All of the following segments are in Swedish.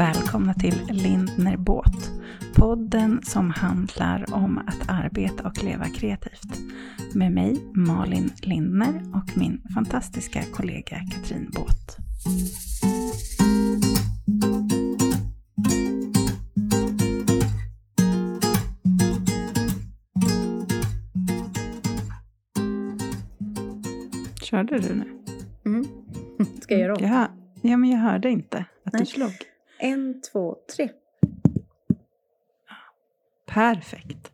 Välkomna till Lindner Båt. Podden som handlar om att arbeta och leva kreativt. Med mig Malin Lindner och min fantastiska kollega Katrin Båt. Körde du nu? Mm. Ska jag göra om? Ja, ja, men jag hörde inte att Nej. du slog. En, två, tre. Perfekt.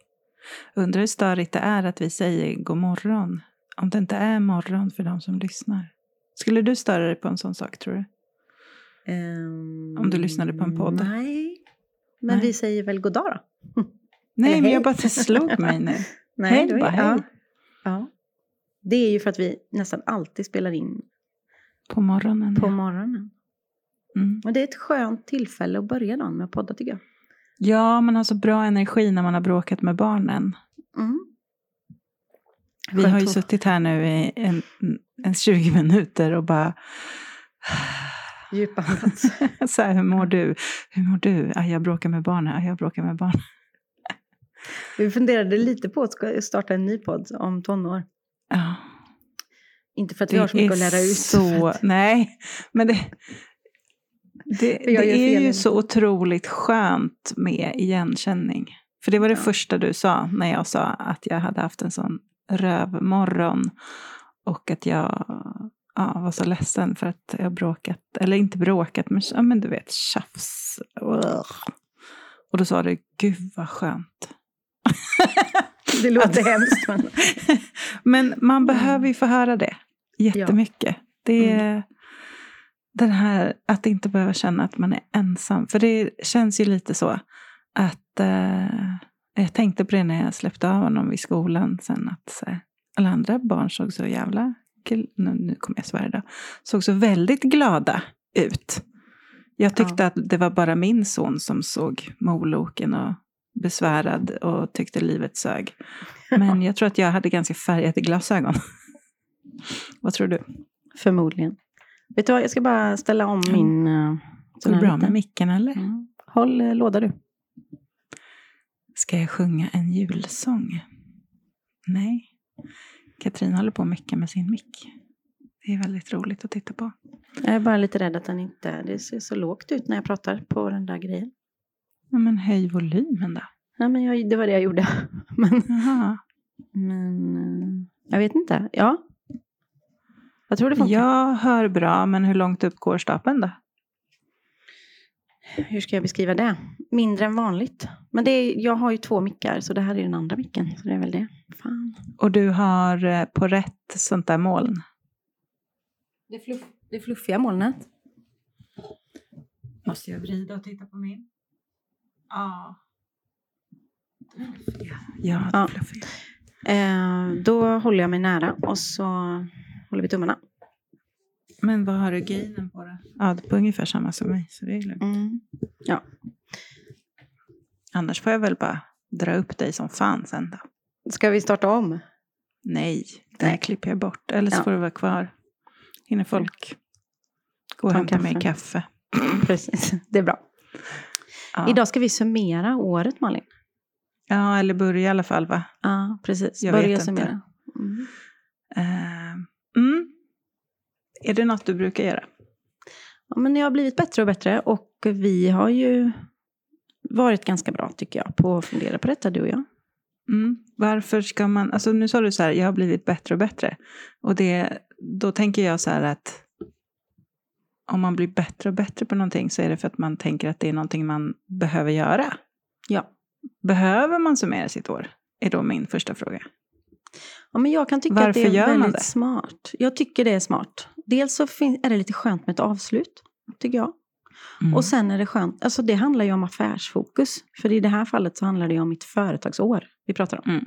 Undrar hur störigt det är att vi säger god morgon. Om det inte är morgon för de som lyssnar. Skulle du störa dig på en sån sak tror du? Ehm, Om du lyssnade på en podd. Nej. Men Nej. vi säger väl god dag då? Nej, Eller men jag bara det slog mig nu. Nej, Hej, bara hej. Ja. ja. Det är ju för att vi nästan alltid spelar in På morgonen. på ja. morgonen. Mm. Och det är ett skönt tillfälle att börja dagen med att podda tycker jag. Ja, man har så bra energi när man har bråkat med barnen. Mm. Vi har ju suttit här nu i en, en 20 minuter och bara Djupandat. så här, hur mår du? Hur mår du? Ah, jag bråkar med barnen. Ah, jag bråkar med barnen. vi funderade lite på att starta en ny podd om tonår. Ja. Inte för att vi har så mycket att lära ut. Så, nej, men det, det, det är ju så otroligt skönt med igenkänning. För det var det Ja. första du sa när jag sa att jag hade haft en sån rövmorgon. Och att jag ja, var så ledsen för att jag bråkat, eller inte bråkat, men, ja, men du vet tjafs. Och då sa du, gud vad skönt. Det låter hemskt men Men man behöver ju få höra det jättemycket. Det är den här att inte behöva känna att man är ensam. För det känns ju lite så att eh, jag tänkte på det när jag släppte av honom i skolan sen att så alla andra barn såg så jävla, gl- nu, nu kommer jag svära då, såg så väldigt glada ut. Jag tyckte att det var bara min son som såg moloken och besvärad och tyckte livet sög. Men jag tror att jag hade ganska färgade glasögon. vad tror du? förmodligen. Vet du vad, jag ska bara ställa om Ja. min... Uh, Går det bra med micken eller? Mm. Håll eh, låda du. Ska jag sjunga en julsång? Nej. Katrin håller på mycket med sin mick. Det är väldigt roligt att titta på. Jag är bara lite rädd att den inte... Det ser så lågt ut när jag pratar på den där grejen. Ja, men höj volymen då. Nej, men jag, det var det jag gjorde. Men, Jaha. men eh, jag vet inte. Ja. Jag tror det funkar. Jag hör bra, men hur långt upp går stapeln då? Hur ska jag beskriva det? Mindre än vanligt. Men det är, jag har ju två mickar, så det här är den andra micken. Så det är väl det. Fan. Och du har eh, på rätt sånt där moln? Det, fluff, det fluffiga molnet. Måste jag vrida och titta på min? Ja. Ja, det Ja. fluffigt. Eh, då håller jag mig nära och så håller vi tummarna. Men vad har du gainen på då? Ja, det är på ungefär samma som mig, så det är lugnt. Mm. Ja. Annars får jag väl bara dra upp dig som fan sen då. Ska vi starta om? Nej, det här klipper jag bort. Eller så Ja. får du vara kvar. Hinner folk gå och Ta hämta mig kaffe. Precis, det är bra. Ja. Idag ska vi summera året Malin. ja, eller börja i alla fall va? Ja, precis. Jag Börja vet summera. Mm. Eh, mm. Är det något du brukar göra? Ja, men jag har blivit bättre och bättre och vi har ju varit ganska bra tycker jag på att fundera på detta du och jag. Mm. Varför ska man, alltså nu sa du så här, jag har blivit bättre och bättre. Och det, då tänker jag så här att om man blir bättre och bättre på någonting så är det för att man tänker att det är någonting man behöver göra. Ja. Behöver man summera sitt år? Är då min första fråga. Ja, men jag kan tycka att Varför det är gör man väldigt det? smart. Jag tycker det är smart. Dels så är det lite skönt med ett avslut, tycker jag. Mm. Och sen är det skönt, alltså det handlar ju om affärsfokus. För i det här fallet så handlar det ju om mitt företagsår vi pratar om. Mm.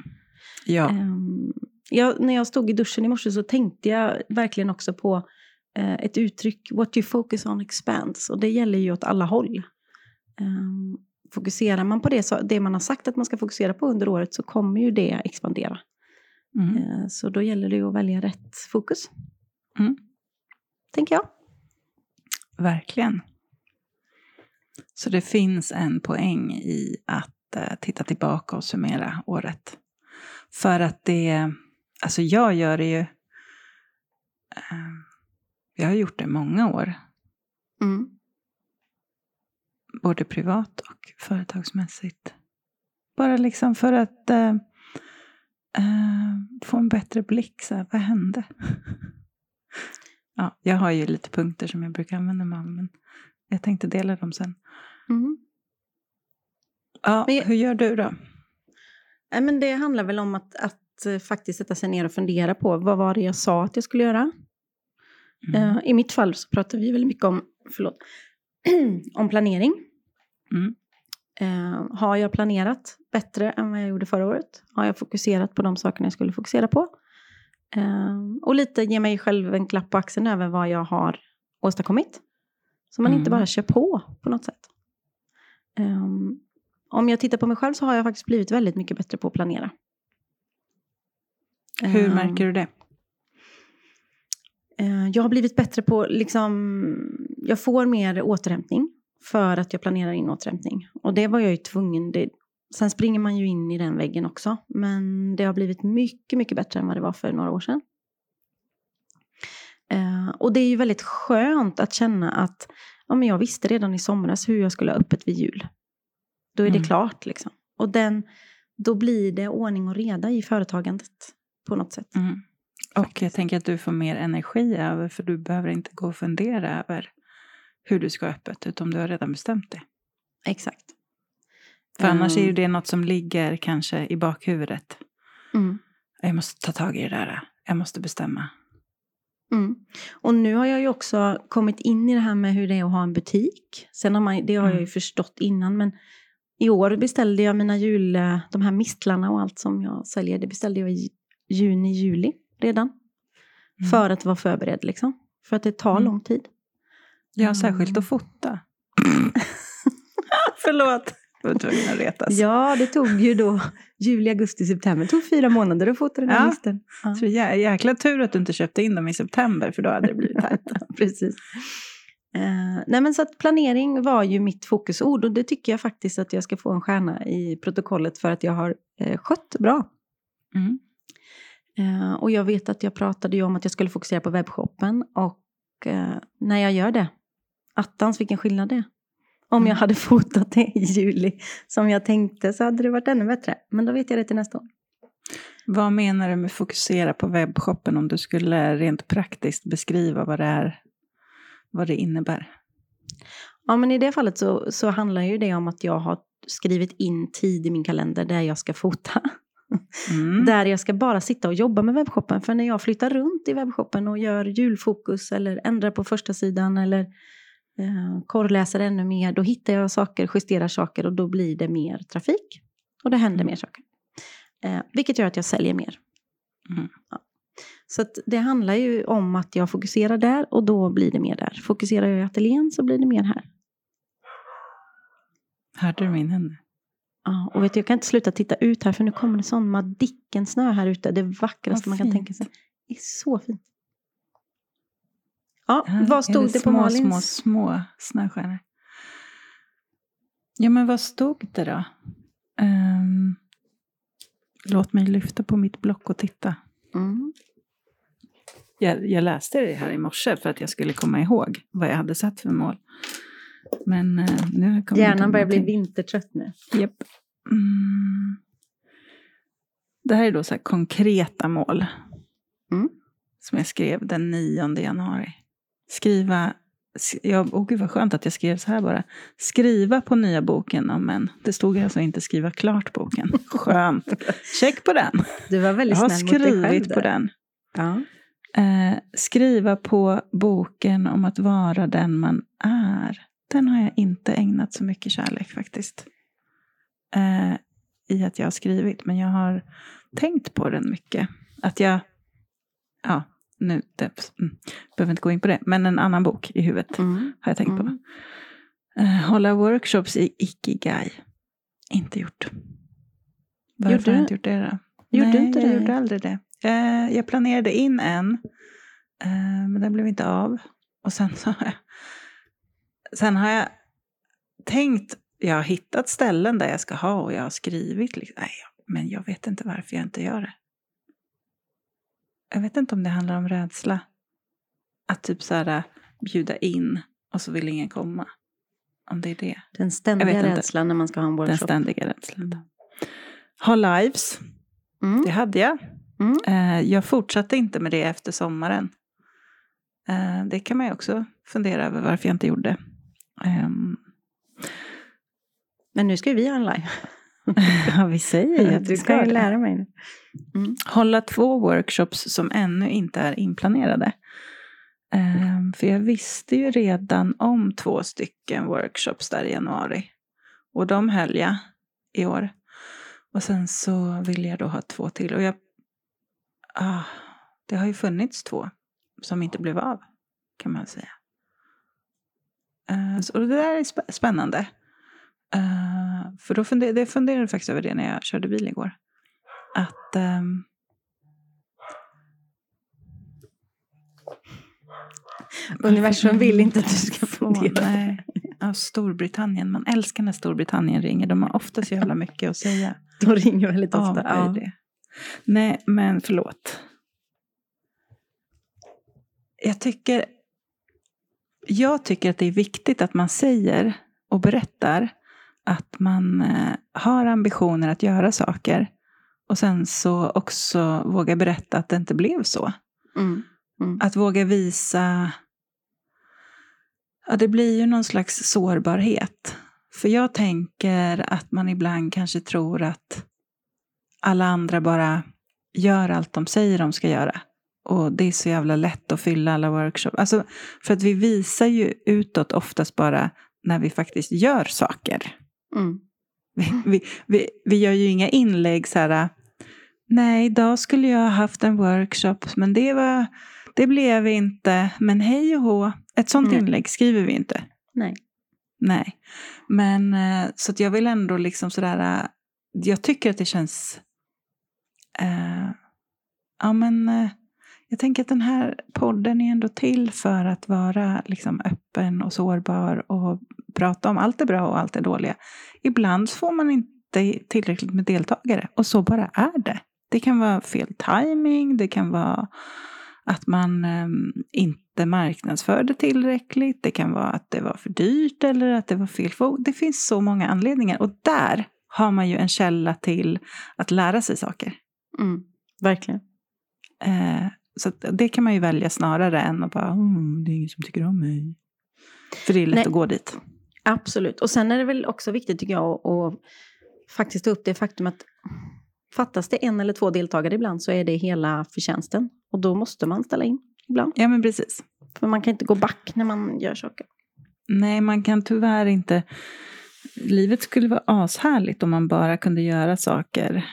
Ja. Ehm, jag, när jag stod i duschen i morse så tänkte jag verkligen också på eh, ett uttryck, what you focus on expands. Och det gäller ju åt alla håll. Ehm, fokuserar man på det, så, det man har sagt att man ska fokusera på under året så kommer ju det expandera. Mm. Eh, så då gäller det ju att välja rätt fokus. Mm. Tänker jag. Verkligen. Så det finns en poäng i att uh, titta tillbaka och summera året. För att det, alltså jag gör det ju, uh, jag har gjort det många år. Mm. Både privat och företagsmässigt. Bara liksom för att uh, få en bättre blick. Så här, vad hände? ja, jag har ju lite punkter som jag brukar använda mig av. Men jag tänkte dela dem sen. Mm. Ja, Men- hur gör du då? Nej, men det handlar väl om att, att eh, faktiskt sätta sig ner och fundera på vad var det jag sa att jag skulle göra. Mm. Eh, I mitt fall så pratar vi väldigt mycket om, förlåt, om planering. Mm. Eh, har jag planerat bättre än vad jag gjorde förra året? Har jag fokuserat på de sakerna jag skulle fokusera på? Eh, och lite ge mig själv en klapp på axeln över vad jag har åstadkommit. Så man inte Mm. bara kör på på något sätt. Eh, om jag tittar på mig själv så har jag faktiskt blivit väldigt mycket bättre på att planera. Hur Eh, märker du det? Eh, Jag har blivit bättre på, liksom, jag får mer återhämtning för att jag planerar in återhämtning. Och det var jag ju tvungen, det, sen springer man ju in i den väggen också. Men det har blivit mycket, mycket bättre än vad det var för några år sedan. Eh, och det är ju väldigt skönt att känna att ja, men jag visste redan i somras hur jag skulle ha öppet vid jul. Då är det Mm. klart liksom. Och den, då blir det ordning och reda i företagandet på något sätt. Mm. Och jag tänker att du får mer energi över, för du behöver inte gå och fundera över hur du ska ha öppet, utan du har redan bestämt det. Exakt. För annars är ju Mm. det något som ligger kanske i bakhuvudet. Mm. Jag måste ta tag i det där, jag måste bestämma. Mm. Och nu har jag ju också kommit in i det här med hur det är att ha en butik. Sen har man, det har jag ju Mm. förstått innan, men i år beställde jag mina jul, de här mistlarna och allt som jag säljer, det beställde jag i juni, juli redan. Mm. För att vara förberedd liksom. För att det tar Mm. lång tid. Ja, särskilt Mm. att fota. Förlåt. Jag var tvungen att retas. Ja, det tog ju då juli, augusti, september. Det tog fyra månader att fota den här Ja. listan. Ja. Så jä- jäkla tur att du inte köpte in dem i september, för då hade det blivit tajt. Precis. Eh, nej men så att planering var ju mitt fokusord och det tycker jag faktiskt att jag ska få en stjärna i protokollet för att jag har eh, skött bra. Mm. Eh, och jag vet att jag pratade ju om att jag skulle fokusera på webbshoppen och när jag gör det, attans vilken skillnad det är. Om jag Mm. hade fotat det i juli som jag tänkte så hade det varit ännu bättre. Men då vet jag det till nästa år. Vad menar du med fokusera på webbshoppen om du skulle rent praktiskt beskriva vad det är, vad det innebär? Ja, men i det fallet så, så handlar ju det om att jag har skrivit in tid i min kalender där jag ska fota. Mm. Där jag ska bara sitta och jobba med webbshoppen. För när jag flyttar runt i webbshoppen och gör julfokus eller ändrar på första sidan eller eh, korrläser ännu mer, då hittar jag saker, justerar saker och då blir det mer trafik. Och det händer Mm. mer saker. Eh, vilket gör att jag säljer mer. Mm. Ja. Så det handlar ju om att jag fokuserar där och då blir det mer där. Fokuserar jag i ateljén så blir det mer här. Hörde du min hund? Ja, och vet du, jag kan inte sluta titta ut här för nu kommer det sån Madicken-snö här ute. Det vackraste man kan tänka sig. Det är så fint. Ja, Ja, vad stod det, på små, Malins? Små, små snöstjärnor. Ja, men vad stod det då? Ehm, låt mig lyfta på mitt block och titta. Mm. Jag, jag läste det här i morse för att jag skulle komma ihåg vad jag hade satt för mål. Men eh, nu kommer Hjärnan börjar bli vintertrött nu. Japp. Mm. Det här är då så här konkreta mål. Mm. Som jag skrev den 9 januari. Skriva, sk- ja, åh gud vad skönt att jag skrev så här bara. Skriva på nya boken om män. Det stod alltså inte skriva klart boken. Skönt. Check på den. Du var Jag väldigt har snäll mot dig själv skrivit på den. Ja. Eh, skriva på boken om att vara den man är. Den har jag inte ägnat så mycket kärlek faktiskt. Eh, I att jag har skrivit, men jag har tänkt på den mycket. Att jag, ja, nu, det, mm, behöver inte gå in på det, men en annan bok i huvudet Mm. har jag tänkt på. Eh, hålla workshops i Ikigai. Inte gjort. Varför Gjorde har jag inte gjort det då? Gjorde Nej, inte jag det? gjorde aldrig det. Eh, jag planerade in en, eh, men den blev inte av. Och sen så har jag, sen har jag tänkt, jag har hittat ställen där jag ska ha och jag har skrivit. Liksom, nej, men jag vet inte varför jag inte gör det. Jag vet inte om det handlar om rädsla. Att typ så här bjuda in och så vill ingen komma. Om det är det. Den ständiga rädslan när man ska ha en workshop. Den ständiga rädslan. Ha lives. Mm. Det hade jag. Mm. Eh, jag fortsatte inte med det efter sommaren. Eh, det kan man ju också fundera över varför jag inte gjorde. Ehm. Men nu ska vi ha en live. ja, vi säger att du ska ju lära mig. Mm. Hålla två workshops som ännu inte är inplanerade. Um, för jag visste ju redan om två stycken workshops där i januari. Och de höll jag i år. Och sen så ville jag då ha två till. Och jag, ah, det har ju funnits två som inte blev av, kan man säga. Uh, så, det där är spännande. Uh, för då funderade jag faktiskt över det när jag körde bil igår. Att um, Universum vill inte att du ska fundera. Nej. Ja, Storbritannien. Man älskar när Storbritannien ringer. De har ofta så jävla mycket att säga. De ringer väldigt ofta. Ja, det. Nej, men förlåt. Jag tycker, jag tycker att det är viktigt att man säger och berättar att man eh, har ambitioner att göra saker. Och sen så också våga berätta att det inte blev så. Mm. Mm. Att våga visa... Ja, det blir ju någon slags sårbarhet. För jag tänker att man ibland kanske tror att alla andra bara gör allt de säger de ska göra. Och det är så jävla lätt att fylla alla workshops. Alltså, för att vi visar ju utåt oftast bara när vi faktiskt gör saker. Mm. Vi, vi, vi, vi, gör ju inga inlägg så här, nej, idag skulle jag ha haft en workshop, men det var det blev inte, men hej och hå. Ett sånt Nej. inlägg skriver vi inte. Nej. Nej. Men eh, så att jag vill ändå liksom sådär, eh, jag tycker att det känns, uh, ja men uh, jag tänker att den här podden är ändå till för att vara liksom öppen och sårbar och prata om allt det bra och allt det dåliga. Ibland får man inte tillräckligt med deltagare och så bara är det. Det kan vara fel timing, det kan vara att man um, inte marknadsförde tillräckligt. Det kan vara att det var för dyrt eller att det var fel. Det finns så många anledningar. Och där har man ju en källa till att lära sig saker. Mm, verkligen. Eh, så det kan man ju välja snarare än att bara, oh, det är ingen som tycker om mig. För det är lätt Nej, att gå dit. Absolut. Och sen är det väl också viktigt tycker jag att faktiskt ta upp det faktum att fattas det en eller två deltagare ibland så är det hela förtjänsten. Och då måste man ställa in ibland. Ja, men precis. För man kan inte gå back när man gör saker. Nej, man kan tyvärr inte. Livet skulle vara ashärligt om man bara kunde göra saker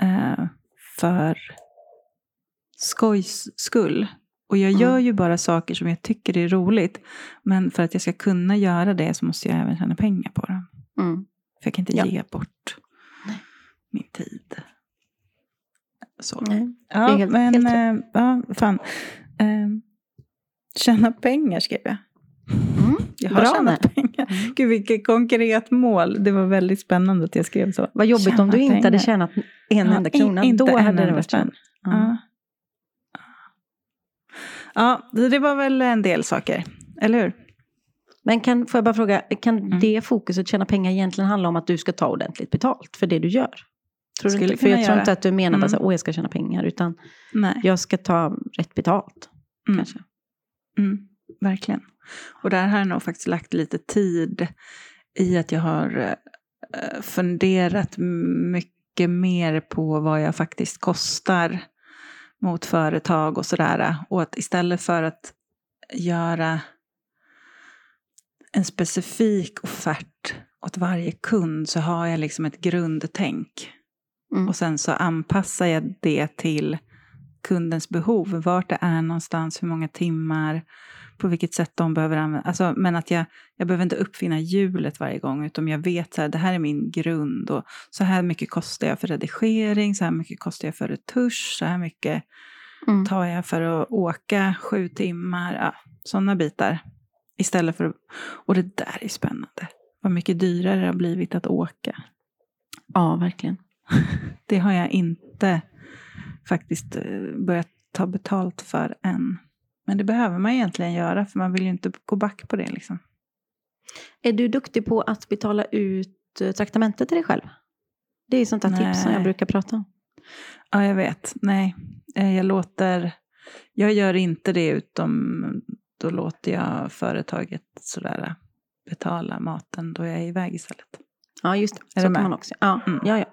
eh, för skojs skull. Och jag gör ju bara saker som jag tycker är roligt. Men för att jag ska kunna göra det så måste jag även tjäna pengar på dem. Mm. För jag kan inte ja. ge bort Nej. min tid. Så. Nej, ja, helt, men helt äh, ja, fan. Äh, tjäna pengar skrev jag. Mm, jag har bra tjänat med. pengar. Mm. Gud vilket konkret mål. Det var väldigt spännande att jag skrev så. Vad jobbigt tjäna om du inte hade tjänat en ja, enda krona. In, Då hade det varit spänn. Ja. Ja, det var väl en del saker. Eller hur? Men kan, får jag bara fråga, kan mm. det fokuset tjäna pengar egentligen handla om att du ska ta ordentligt betalt för det du gör? Tror du inte? För jag göra. tror inte att du menar mm. att jag ska tjäna pengar. Utan Nej. jag ska ta rätt betalt. Mm. Kanske. Mm. Verkligen. Och där har jag nog faktiskt lagt lite tid i att jag har eh, funderat mycket mer på vad jag faktiskt kostar mot företag och sådär. Och att istället för att göra en specifik offert åt varje kund så har jag liksom ett grundtänk. Mm. Och sen så anpassar jag det till kundens behov. Vart det är någonstans, hur många timmar, på vilket sätt de behöver använda. Alltså, men att jag, jag behöver inte uppfinna hjulet varje gång, utan jag vet att det här är min grund. Och så här mycket kostar jag för redigering, så här mycket kostar jag för retusch, så här mycket mm. tar jag för att åka sju timmar. Ja, sådana bitar. Istället för Och det där är spännande. vad mycket dyrare det har blivit att åka. Ja, verkligen. Det har jag inte faktiskt eh, börjat ta betalt för än. Men det behöver man egentligen göra, för man vill ju inte gå back på det. Liksom. Är du duktig på att betala ut eh, traktamente till dig själv? Det är sånt där tips som jag brukar prata om. Ja, jag vet. Nej, Eh, jag låter... Jag gör inte det, utom då låter jag företaget sådär betala maten då jag är iväg istället. Ja, just det. Är Så kan man också. Ja, Mm. ja, ja.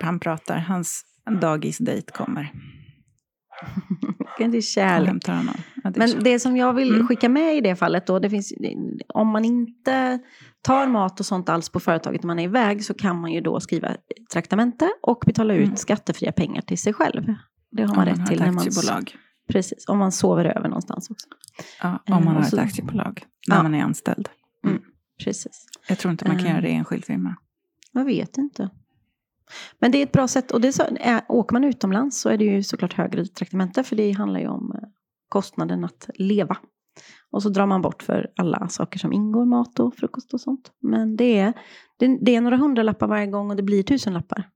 Han pratar, hans dagisdejt kommer. Det är kärlek. Ja, det är Men kärlek. det som jag vill Mm. skicka med i det fallet då, det finns, om man inte tar mat och sånt alls på företaget när man är iväg så kan man ju då skriva traktamente och betala ut Mm. skattefria pengar till sig själv. Det har man man rätt har till ett när man, aktiebolag. precis, om man sover över någonstans också. Ja, Eh, om man och har så- ett aktiebolag. När Ja. man är anställd. Precis. Jag tror inte man kan Eh. göra det i enskild firma. Jag vet inte. Men det är ett bra sätt. Och det så, är, åker man utomlands så är det ju såklart högre traktamente. För det handlar ju om eh, kostnaden att leva. Och så drar man bort för alla saker som ingår, mat och frukost och sånt. Men det är, det, det är några hundralappar varje gång och det blir tusenlappar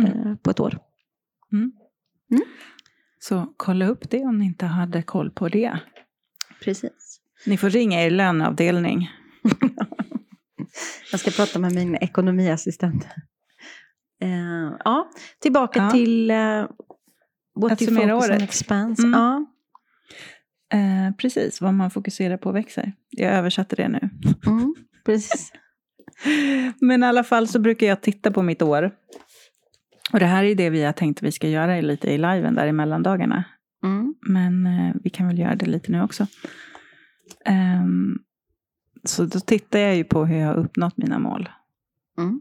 Mm. eh, på ett år. Så kolla upp det om ni inte hade koll på det. Precis. Ni får ringa er löneavdelning. Jag ska prata med min ekonomiassistent. Eh, ja, tillbaka Ja. till eh, what Att you focus on året. expense. Mm. Ja. Eh, precis, vad man fokuserar på växer. Jag översatte det nu. Mm, precis. Men i alla fall så brukar jag titta på mitt år. Och det här är det vi har tänkt att vi ska göra lite i liven där i mellandagarna. Mm. Men eh, vi kan väl göra det lite nu också. Ehm, så då tittar jag ju på hur jag har uppnått mina mål. Mm.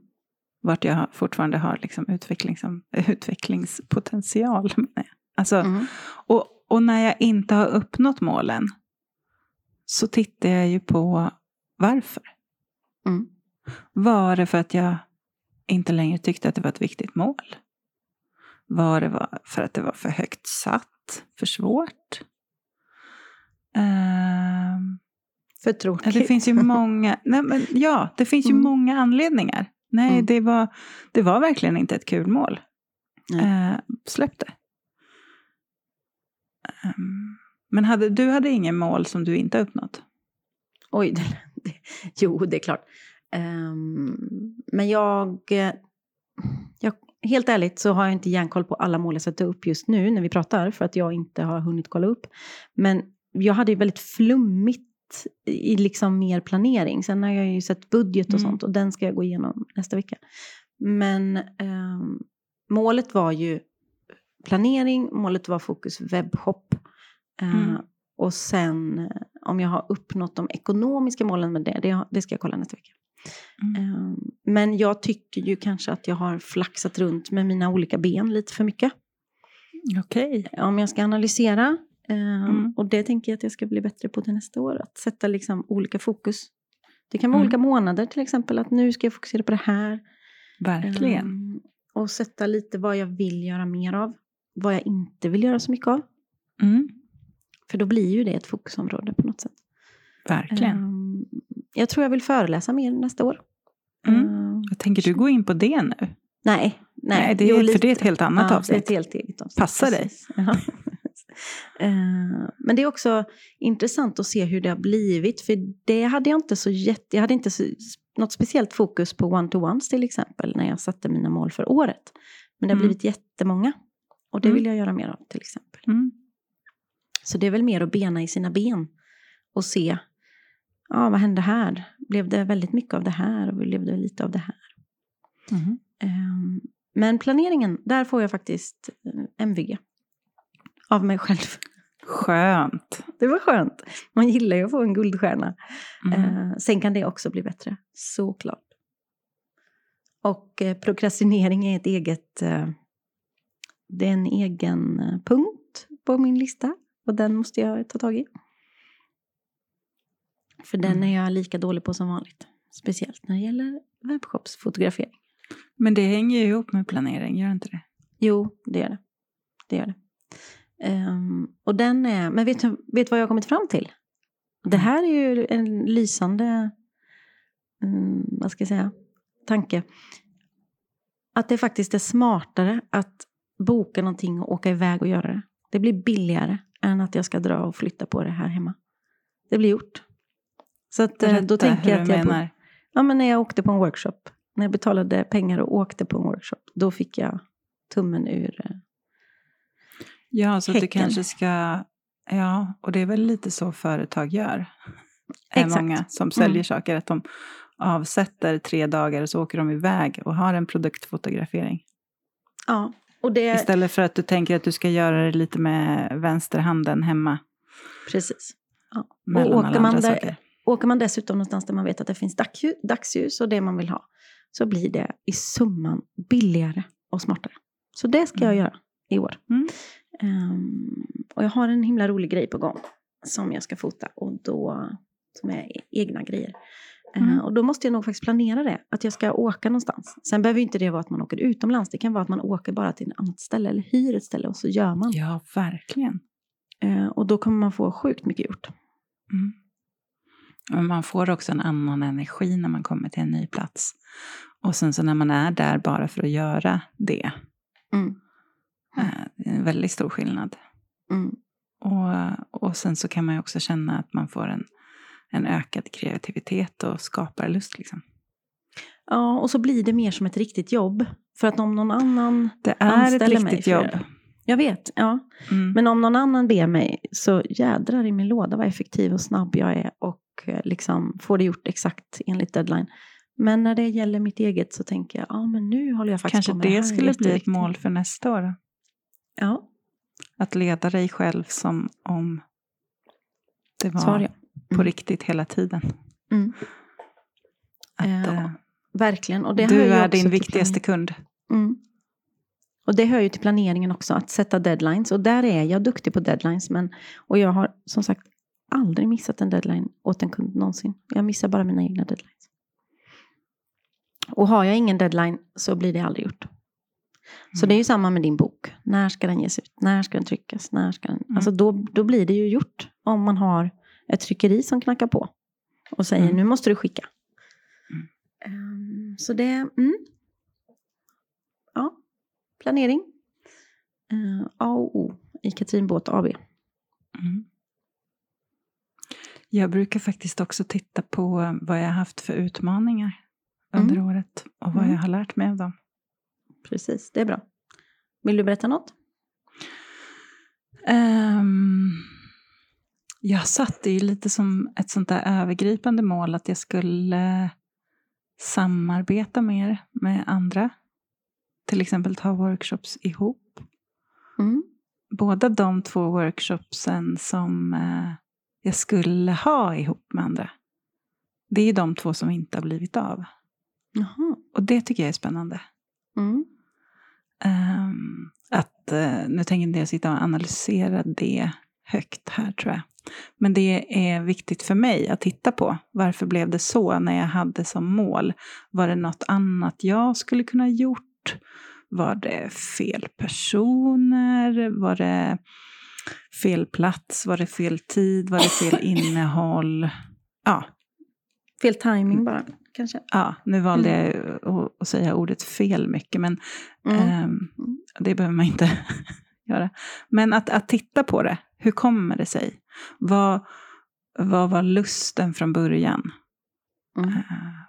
Vart jag fortfarande har liksom utvecklings, utvecklingspotential. Alltså, Mm. och, och när jag inte har uppnått målen så tittar jag ju på varför. Mm. Var det för att jag inte längre tyckte att det var ett viktigt mål? Var det för att det var för högt satt? För svårt? Ehm, För tråkigt. det finns ju många, nej, men, ja, det finns ju Mm. många anledningar. Nej, Mm. det, var, det var verkligen inte ett kul mål. Eh, släpp det. Ehm, men hade, du hade ingen mål som du inte uppnått? Oj, det, det, jo det är klart. Ehm, men jag, eh, jag, helt ärligt så har jag inte järnkoll på alla mål jag sätter upp just nu när vi pratar, för att jag inte har hunnit kolla upp. Men jag hade ju väldigt flummigt i liksom mer planering. Sen har jag ju sett budget och Mm. sånt och den ska jag gå igenom nästa vecka. Men ehm, målet var ju planering, målet var fokus webbshop. Eh, Mm. Och sen eh, om jag har uppnått de ekonomiska målen med det, det, det ska jag kolla nästa vecka. Mm. Eh, Men jag tycker ju kanske att jag har flaxat runt med mina olika ben lite för mycket. Okej. Om jag ska analysera, eh, Mm. och det tänker jag att jag ska bli bättre på till nästa år, att sätta liksom olika fokus. Det kan vara Mm. olika månader till exempel, att nu ska jag fokusera på det här. Verkligen. Eh, Och sätta lite vad jag vill göra mer av, vad jag inte vill göra så mycket av. Mm. För då blir ju det ett fokusområde på något sätt. Verkligen. Ehm, jag tror jag vill föreläsa mer nästa år. Ehm, Jag tänker du gå in på det nu? nej, nej. Nej, det är, Jo, för det är ett helt annat ja, avsnitt. Det är ett helt eget avsnitt. Passar dig. Ehm, men det är också intressant att se hur det har blivit. För det hade jag inte så jätte... Jag hade inte så, något speciellt fokus på one-to-ones till exempel. När jag satte mina mål för året. Men det har Mm. blivit jättemånga. Och det Mm. vill jag göra mer av till exempel. Mm. Så det är väl mer att bena i sina ben. Och se, ja vad hände här? Blev det väldigt mycket av det här? Och blev det lite av det här? Mm. Ehm, Men planeringen, där får jag faktiskt eh, MVG. Av mig själv. Skönt. Det var skönt. Man gillar ju att få en guldstjärna. Mm. Eh, sen kan det också bli bättre, såklart. Och eh, prokrastinering är ett eget... Eh, det är en egen eh, punkt på min lista. Och den måste jag ta tag i. För den Mm. är jag lika dålig på som vanligt. Speciellt när det gäller webbshopsfotografering. Men det hänger ju ihop med planering, gör inte det? Jo, det gör det. Det gör det. Ehm, och den är... Men vet du vet vad jag har kommit fram till? Det här är ju en lysande mm, vad ska jag säga, tanke. Att det faktiskt är smartare att boka någonting och åka iväg och göra det. Det blir billigare än att jag ska dra och flytta på det här hemma. Det blir gjort. Så att, Berätta då tänker jag att jag... menar. Ja, men när jag åkte på en workshop, när jag betalade pengar och åkte på en workshop, då fick jag tummen ur... Ja, så att du kanske ska... Ja, och det är väl lite så företag gör. Är Exakt. många som säljer Mm. saker, att de avsätter tre dagar och så åker de iväg och har en produktfotografering. Ja, och det... Istället för att du tänker att du ska göra det lite med vänsterhanden hemma. Precis. Ja. Och åker man, där, åker man dessutom någonstans där man vet att det finns dagsljus, och det man vill ha, så blir det i summan billigare och smartare. Så det ska jag Mm. göra i år. Mm. Ehm, och jag har en himla rolig grej på gång som jag ska fota och då, som är egna grejer. Eh, Mm. och då måste jag nog faktiskt planera det, att jag ska åka någonstans. Sen behöver ju inte det vara att man åker utomlands, det kan vara att man åker bara till ett annat ställe eller hyr ett ställe och så gör man. Ja, verkligen. Eh, och då kommer man få sjukt mycket gjort. Mm. Men man får också en annan energi när man kommer till en ny plats. Och sen så när man är där bara för att göra det. Mm. Eh, Det är en väldigt stor skillnad. Mm. Och, och sen så kan man ju också känna att man får en, en ökad kreativitet och skaparlust. Liksom. Ja, och så blir det mer som ett riktigt jobb. För att om någon annan Det är ett riktigt jobb. det. Jag vet, ja. Mm. Men om någon annan ber mig så jädrar i min låda vad effektiv och snabb jag är och eh, liksom får det gjort exakt enligt deadline. Men när det gäller mitt eget så tänker jag, ja men nu håller jag faktiskt Kanske på med det det här skulle bli ett mål för nästa år. Ja, Att leda dig själv som om det var svar ja. på Mm. riktigt hela tiden. Mm. Att, Ja, eh, Verkligen. Och det du är din viktigaste kund. Mm. Och det hör ju till planeringen också, att sätta deadlines. Och där är jag duktig på deadlines. Men, och jag har som sagt aldrig missat en deadline åt en kund någonsin. Jag missar bara mina egna deadlines. Och har jag ingen deadline så blir det aldrig gjort. Så Mm. det är ju samma med din bok. När ska den ges ut? När ska den tryckas? När ska den... Mm. Alltså då, då blir det ju gjort om man har ett tryckeri som knackar på och säger Mm. nu måste du skicka. Mm. Ehm, så det, mm. ja, planering. Uh, A och O i Katrin Båt AB. Mm. Jag brukar faktiskt också titta på vad jag haft för utmaningar under året och vad Mm. jag har lärt mig av dem. Precis, det är bra. Vill du berätta något? Ehm, jag satte ju lite som ett sånt där övergripande mål att jag skulle samarbeta mer med andra. Till exempel ta workshops ihop. Mm. Båda de två workshopsen som eh, jag skulle ha ihop med andra. Det är de två som inte har blivit av. Jaha. Och det tycker jag är spännande. Mm. Ehm, att, eh, nu tänker inte jag sitta och analysera det högt här tror jag. Men det är viktigt för mig att titta på. Varför blev det så när jag hade som mål? Var det något annat jag skulle kunna gjort? Var det fel personer? Var det fel plats? Var det fel tid? Var det fel innehåll? Ja, Fel timing bara, kanske. ja nu valde jag ju att, säga ordet fel mycket. Men Mm. Ehm, det behöver man inte göra. Men att, att titta på det. Hur kommer det sig? Vad, vad var lusten från början? Mm. Eh,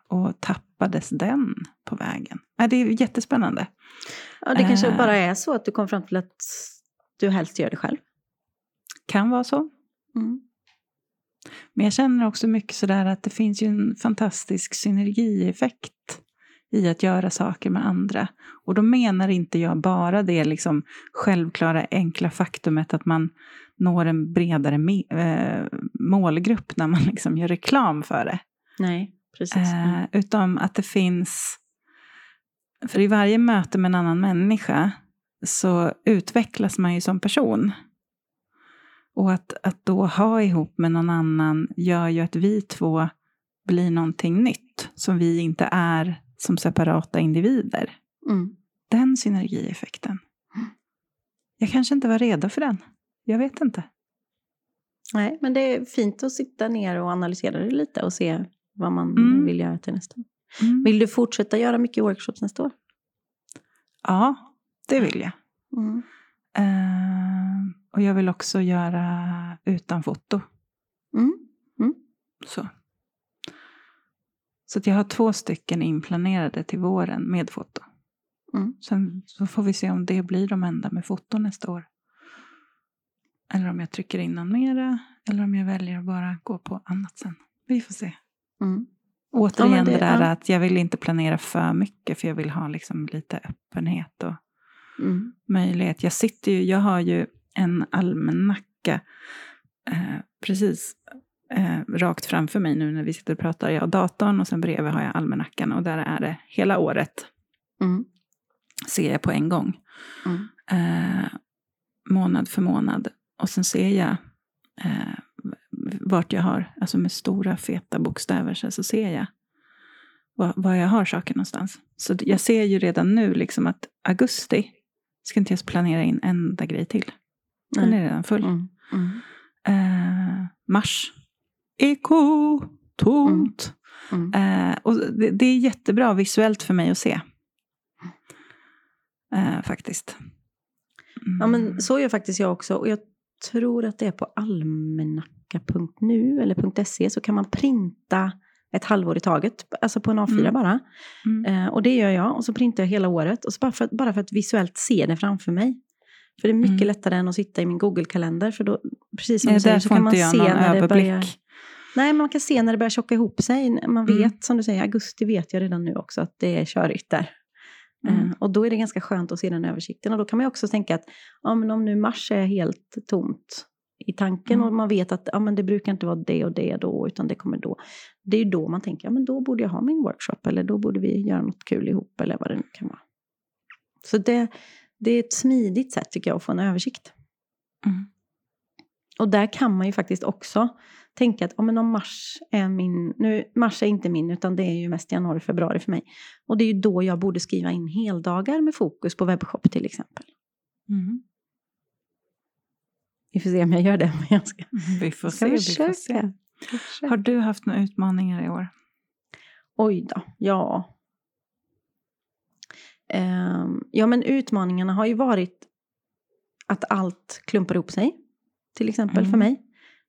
och tappades den på vägen? Ja, det är jättespännande. Ja, det kanske Eh. bara är så att du kom fram till att du helst gör det själv. Kan vara så. Mm. Men jag känner också mycket sådär att det finns ju en fantastisk synergieffekt i att göra saker med andra. Och då menar inte jag bara det liksom självklara enkla faktumet att man når en bredare eh, målgrupp när man liksom gör reklam för det. Nej, precis. Eh, Mm. utan att det finns... För i varje möte med en annan människa så utvecklas man ju som person. Och att, att då ha ihop med någon annan gör ju att vi två blir någonting nytt som vi inte är som separata individer. Mm. Den synergieffekten. Jag kanske inte var redo för den. Jag vet inte. Nej, men det är fint att sitta ner och analysera det lite och se vad man Mm. vill göra till nästa år. Mm. Vill du fortsätta göra mycket workshops nästa år? Ja, det vill jag. Mm. Eh, och jag vill också göra utan foto. Mm. Så. Så att jag har två stycken inplanerade till våren med foto. Mm. Sen så får vi se om det blir de enda med foto nästa år. Eller om jag trycker in någon mera. Eller om jag väljer att bara gå på annat sen. Vi får se. Mm. Återigen Ja, det, det- där ja. att jag vill inte planera för mycket. För jag vill ha liksom lite öppenhet och Mm. möjlighet. Jag sitter ju, jag har ju en almanacka eh, precis eh, rakt framför mig nu när vi sitter och pratar. Jag har datorn och sen bredvid har jag almanackan och där är det hela året. Mm. Ser jag på en gång. Mm. Eh, månad för månad. Och sen ser jag eh, vart jag har, alltså med stora feta bokstäver så, så ser jag var, var jag har saker någonstans. Så jag ser ju redan nu liksom att augusti ska inte jag planera in en enda grej till. Den Nej. är redan full. Mm. Mm. Eh, mars, eko, tomt. Mm. Eh, och det, det är jättebra visuellt för mig att se. Eh, faktiskt. Mm. Ja, men så gör faktiskt jag också. Och jag tror att det är på almanacka.nu eller .se så kan man printa ett halvår i taget, alltså på en A4 Mm. bara. Mm. Eh, och det gör jag och så printar jag hela året. Och så bara, för, att- bara för att visuellt se det framför mig. För det är mycket Mm. lättare än att sitta i min Google-kalender. För då, precis som Nej, du säger, så kan man se när det börjar... Nej, man kan se när det börjar tjocka ihop sig. Man Mm. vet, som du säger, augusti vet jag redan nu också att det är körigt där. Mm. Eh, Och då är det ganska skönt att se den översikten. Och då kan man ju också tänka att ja, men om nu mars är helt tomt i tanken Mm. och man vet att ja, men det brukar inte vara det och det då, utan det kommer då. Det är ju då man tänker, ja men då borde jag ha min workshop eller då borde vi göra något kul ihop eller vad det nu kan vara. Så det, det är ett smidigt sätt tycker jag att få en översikt. Mm. Och där kan man ju faktiskt också tänka att ja, men om mars är min, nu mars är inte min utan det är ju mest januari, februari för mig. Och det är ju då jag borde skriva in heldagar med fokus på webbshop till exempel. Mm. Vi får se om jag gör det. Men jag ska, Vi får ska se. Vi får se. Har du haft några utmaningar i år? Oj då, ja. Ehm, ja men utmaningarna har ju varit att allt klumpar ihop sig. Till exempel Mm. för mig.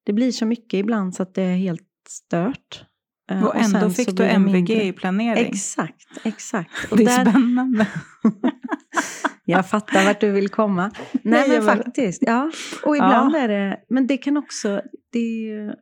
Det blir så mycket ibland så att det är helt stört. Eh, Och ändå sen fick du det MVG i planering. Exakt, exakt. Och det är där, spännande. jag fattar vart du vill komma. Nej, men faktiskt. Ja. Och ibland är det, men det kan också, det är,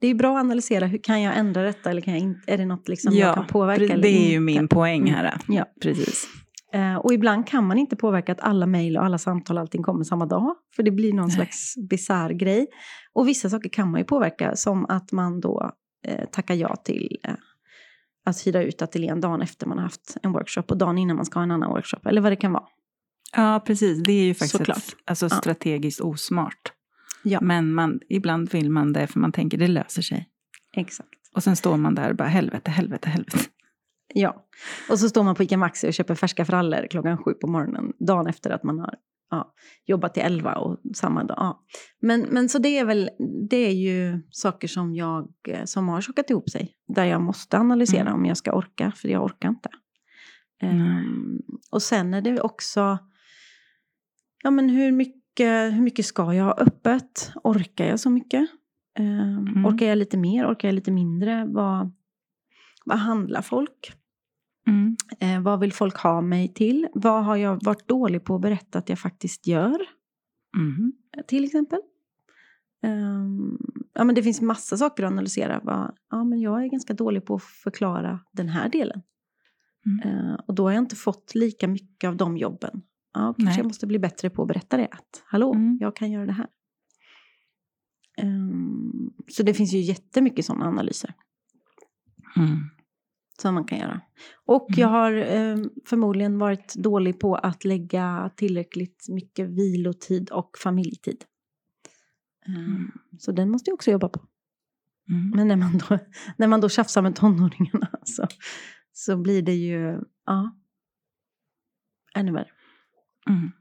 det är bra att analysera, hur kan jag ändra detta eller kan jag inte, är det något liksom jag kan påverka det eller är ju min poäng här. Ja. Precis. Eh, och ibland kan man inte påverka att alla mejl och alla samtal allting kommer samma dag. För det blir någon Nej. slags bisarr grej. Och vissa saker kan man ju påverka, som att man då eh, tackar ja till eh, att hyra ut ateljén dagen efter man har haft en workshop och dagen innan man ska ha en annan workshop. Eller vad det kan vara. Ja, precis. Det är ju faktiskt ett, alltså, Ja. strategiskt osmart. Ja. Men man, ibland vill man det för man tänker det löser sig. Exakt. Och sen står man där och bara helvete, helvete, helvete. Ja. Och så står man på ICA Maxi och köper färska frallor klockan sju på morgonen. Dagen efter att man har ja, jobbat till elva och samma dag. Ja. Men, men så det är väl, det är ju saker som jag, eh, som har tjockat ihop sig. Där jag måste analysera Mm. om jag ska orka, för jag orkar inte. Ehm, och sen är det också, ja men hur mycket, hur mycket ska jag ha öppet? Orkar jag så mycket? Ehm, Mm. Orkar jag lite mer? Orkar jag lite mindre? Vad, vad handlar folk? Mm. Eh, vad vill folk ha mig till? Vad har jag varit dålig på att berätta att jag faktiskt gör? Mm. Till exempel. Ehm, ja, men det finns massa saker att analysera. Vad, ja, men jag är ganska dålig på att förklara den här delen. Mm. Eh, och då har jag inte fått lika mycket av de jobben. Ja, kanske Nej. jag måste bli bättre på att berätta det. Att, Hallå, Mm. jag kan göra det här. Ehm, så det finns ju jättemycket sådana analyser Mm. Som man kan göra. Och Mm. jag har eh, förmodligen varit dålig på att lägga tillräckligt mycket vilotid och familjetid. Eh, Mm. Så den måste jag också jobba på. Mm. Men när man då, när man då tjafsar med tonåringarna så, så blir det ju, ja, ännu värre. Mm.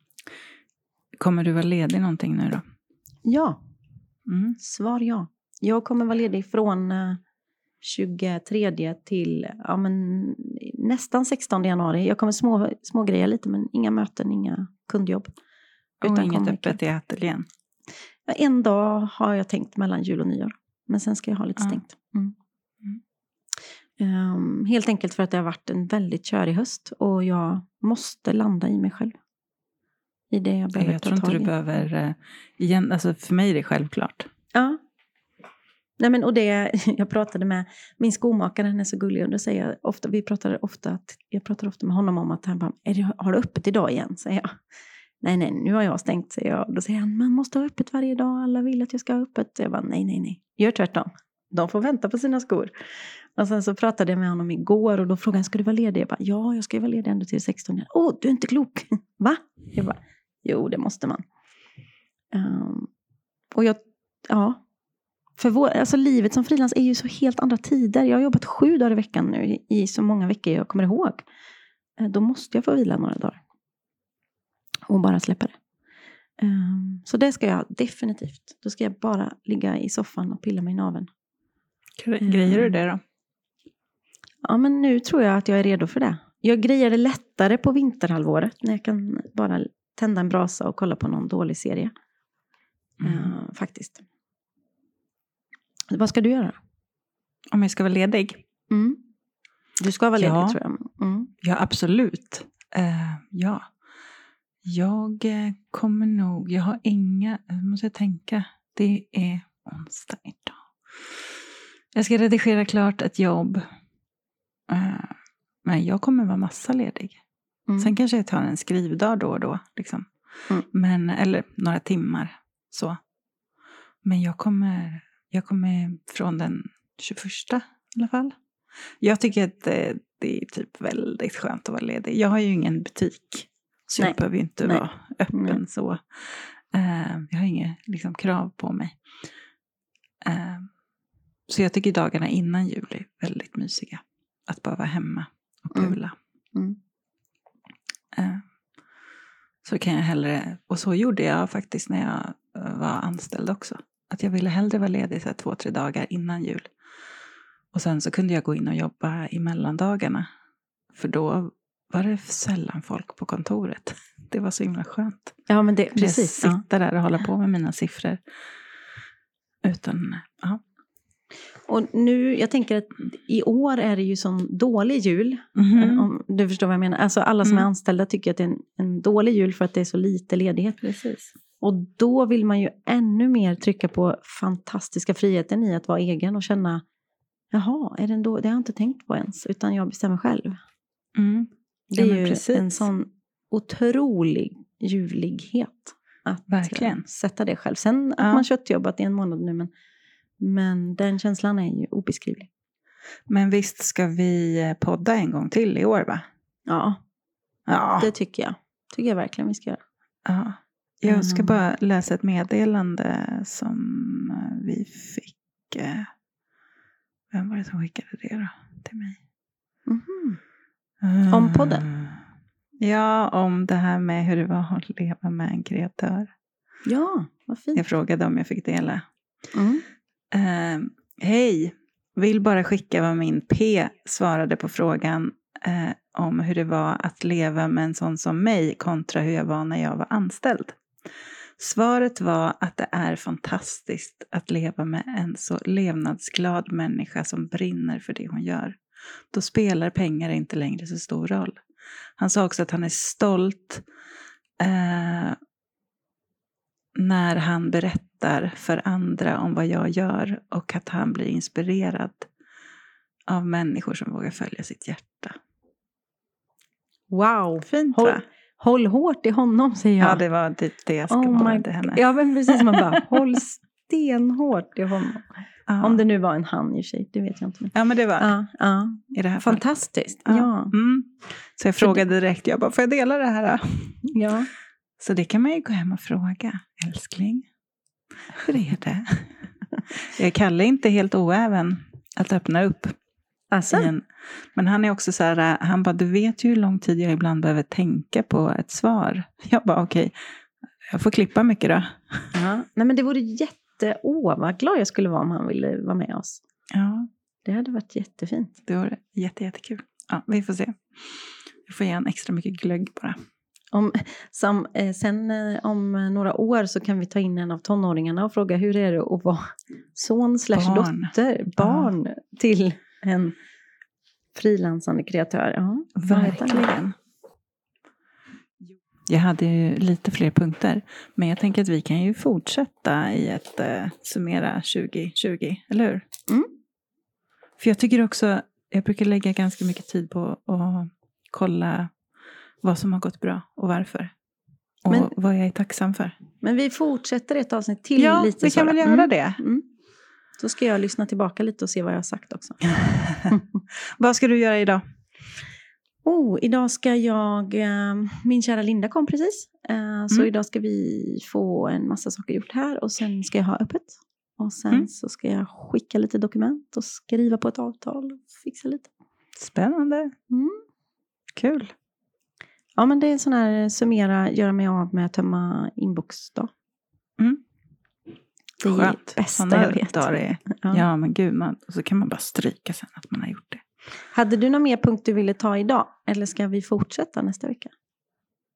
Kommer du vara ledig någonting nu då? Ja, Mm. Svar ja. Jag kommer vara ledig från eh, 23 till ja, men, nästan 16 januari. Jag kommer små, små grejer lite, men inga möten, inga kundjobb. Och Utan inget kommer öppet i ateljén. Ja, En dag har jag tänkt mellan jul och nyår. Men sen ska jag ha lite stängt. Mm. Ehm, helt enkelt för att det har varit en väldigt körig höst. Och jag måste landa i mig själv. I det jag behöver Jag ta tror inte tag du i. behöver... eh, Igen, alltså för mig är det självklart. Ja. Nej, men, och det, jag pratade med min skomakare, han är så gullig. Och då säger jag ofta, vi pratar ofta, att, jag pratar ofta med honom om att han bara, är det, har du öppet idag igen? Säger jag. Nej, nej, nu har jag stängt, säger jag. Då säger han, man måste ha öppet varje dag, alla vill att jag ska ha öppet. Jag bara, nej, nej, nej, gör tvärtom. De får vänta på sina skor. Och sen så pratade jag med honom igår och då frågade han, ska du vara ledig? Jag bara, ja, jag ska ju vara ledig ända till 16. Åh, du är inte klok. Va? Jag bara, jo, det måste man. Um, och jag, ja. För vår, alltså livet som frilans är ju så helt andra tider. Jag har jobbat sju dagar i veckan nu i, så många veckor jag kommer ihåg. Eh, Då måste jag få vila några dagar. Och bara släppa det. Ehm, så det ska jag definitivt. Då ska jag bara ligga i soffan och pilla mig i naveln. Grejer du det då? Ja, men nu tror jag att jag är redo för det. Jag grejer det lättare på vinterhalvåret när jag kan bara tända en brasa och kolla på någon dålig serie. Mm. Eh, faktiskt. Vad ska du göra? Om jag ska vara ledig? Mm. Du ska vara ledig Ja. tror jag. Mm. Ja, absolut. Eh, ja. Jag eh, kommer nog... Jag har inga... Måste jag tänka. Det är onsdag idag. Jag ska redigera klart ett jobb. Eh, men jag kommer vara massa ledig. Mm. Sen kanske jag tar en skrivdag då och då. Liksom. Mm. Men, eller några timmar. Så. Men jag kommer, jag kommer från den 21 i alla fall. Jag tycker att det, det är typ väldigt skönt att vara ledig. Jag har ju ingen butik. Så Nej. jag behöver ju inte Nej. vara öppen Nej. så. Eh, jag har inget liksom, krav på mig. Eh, så jag tycker dagarna innan jul är väldigt mysiga. Att bara vara hemma och Mm. pula. Mm. Eh, Så kan jag hellre, och så gjorde jag faktiskt när jag var anställd också. Att jag ville hellre vara ledig så två, tre dagar innan jul. Och sen så kunde jag gå in och jobba i mellandagarna. För då var det sällan folk på kontoret. Det var så himla skönt. Ja, men det, Precis. Jag Ja. sitta där och hålla på med mina siffror. Utan, ja. Och nu, jag tänker att i år är det ju sån dålig jul. Mhm. Om du förstår vad jag menar. Alltså alla som är Mm. anställda tycker att det är en, en dålig jul för att det är så lite ledighet. Precis. Och då vill man ju ännu mer trycka på fantastiska friheten i att vara egen och känna Jaha, är det, en då, det har jag inte tänkt på ens, utan jag bestämmer själv. Mm. Det Ja, är men ju precis. en sån otrolig julighet. Att Verkligen. eh, sätta det själv. Sen att Ja. man köttjobbat i en månad nu, men, men den känslan är ju obeskrivlig. Men visst ska vi eh, podda en gång till i år va? Ja, Ja. det tycker jag. tycker jag verkligen vi ska göra. Ja. Jag ska Mm. bara läsa ett meddelande som eh, vi fick. eh, Vem var det som skickade det då till mig? Mhm. Om podden? Ja, om det här med hur det var att leva med en kreatör. Ja, vad fint. Jag frågade om jag fick dela. Mm. Eh, Hej, vill bara skicka vad min P svarade på frågan eh, om hur det var att leva med en sån som mig kontra hur jag var när jag var anställd. Svaret var att det är fantastiskt att leva med en så levnadsglad människa som brinner för det hon gör. Då spelar pengar inte längre så stor roll. Han sa också att han är stolt eh, när han berättar för andra om vad jag gör och att han blir inspirerad av människor som vågar följa sitt hjärta. Wow. Fint va? Håll hårt i honom, säger jag. Ja, det var typ det jag Oh svarade my- henne. Ja, men precis. Man bara, håll stenhårt i honom. Ja. Om det nu var en han i och för sig, det vet jag inte. Men. Ja, men det var Ja, ja. i det här fallet. Fantastiskt. Ja. Mm. Så jag frågade direkt, jag bara, får jag dela det här? ja. Så det kan man ju gå hem och fråga. Älskling, hur är det? jag Kalle är inte helt oäven att öppna upp. Alltså? en, men han är också så här, han bara, du vet ju hur lång tid jag ibland behöver tänka på ett svar. Jag bara, okej, jag får klippa mycket då. Ja. Nej, men det vore jätte... Åh, vad glad jag skulle vara om han ville vara med oss. Ja, Det hade varit jättefint. det var jätte, jättekul. Ja, vi får se. Vi får ge en extra mycket glögg bara. Om, som, eh, sen eh, om några år så kan vi ta in en av tonåringarna och fråga hur är det att vara son slash dotter, barn till en frilansande kreatör. Ja? Verkligen. Jag hade ju lite fler punkter, men jag tänker att vi kan ju fortsätta i ett eh, summera 2020, eller hur? Mm. För jag tycker också, jag brukar lägga ganska mycket tid på att kolla vad som har gått bra och varför. Och Men- vad jag är tacksam för. Men vi fortsätter ett avsnitt till ja, lite vi kan så väl göra Mm. det. Mm. Så ska jag lyssna tillbaka lite och se vad jag har sagt också. vad ska du göra idag? Oh, idag ska jag, eh, min kära Linda kom precis. Eh, så Mm. idag ska vi få en massa saker gjort här och sen ska jag ha öppet. Och sen Mm. så ska jag skicka lite dokument och skriva på ett avtal och fixa lite. Spännande. Mm. Kul. Ja men det är sån här summera, göra mig av med, tömma inboxdag. Mm. Det är Skönt. det bästa Såna jag vet. dagar är- Ja. Ja, men gud, man, och så kan man bara stryka sen att man har gjort det. Hade du någon mer punkt du ville ta idag? Eller ska vi fortsätta nästa vecka?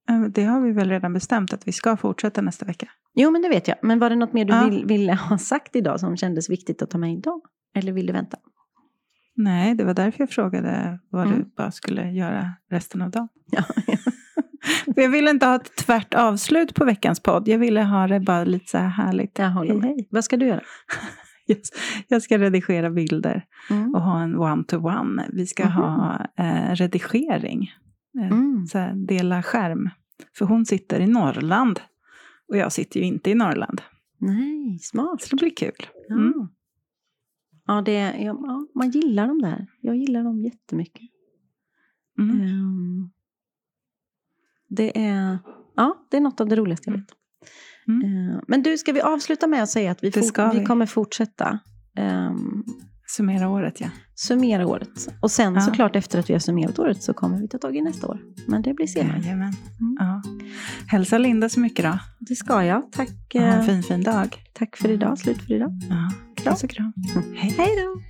Ja, Det har vi väl redan bestämt att vi ska fortsätta nästa vecka. Jo men det vet jag. Men var det något mer du Ja. vill, ville ha sagt idag som kändes viktigt att ta med idag? Eller vill du vänta? Nej, det var därför jag frågade vad Mm. du bara skulle göra resten av dagen. Ja. För jag ville inte ha ett tvärt avslut på veckans podd. Jag ville ha det bara lite så här härligt. Jag håller Hej, med. hej. Vad ska du göra? Jag ska redigera bilder Mm. och ha en one-to-one. Vi ska Mhm. ha eh, redigering. Eh, Mm. så här, dela skärm. För hon sitter i Norrland. Och jag sitter ju inte i Norrland. Nej, smart. Så det blir kul. Ja. Mm. Ja, det, ja, man gillar dem där. Jag gillar dem jättemycket. Mm. Ehm, det, är, ja, det är något av det roligaste jag vet. Mm. Ehm, men du, ska vi avsluta med att säga att vi, ska vi vi. kommer fortsätta um, Summera året, ja. summera året. Och sen Ja. såklart efter att vi har summerat året så kommer vi ta tag i nästa år. Men det blir senare. Jajamän. Mm. Ja. Hälsa Linda så mycket då. Det ska jag. Tack, Ha en eh, fin, fin dag. tack för idag. Slut för idag. Ja. Kram. Puss och kram. Hej. Hej då!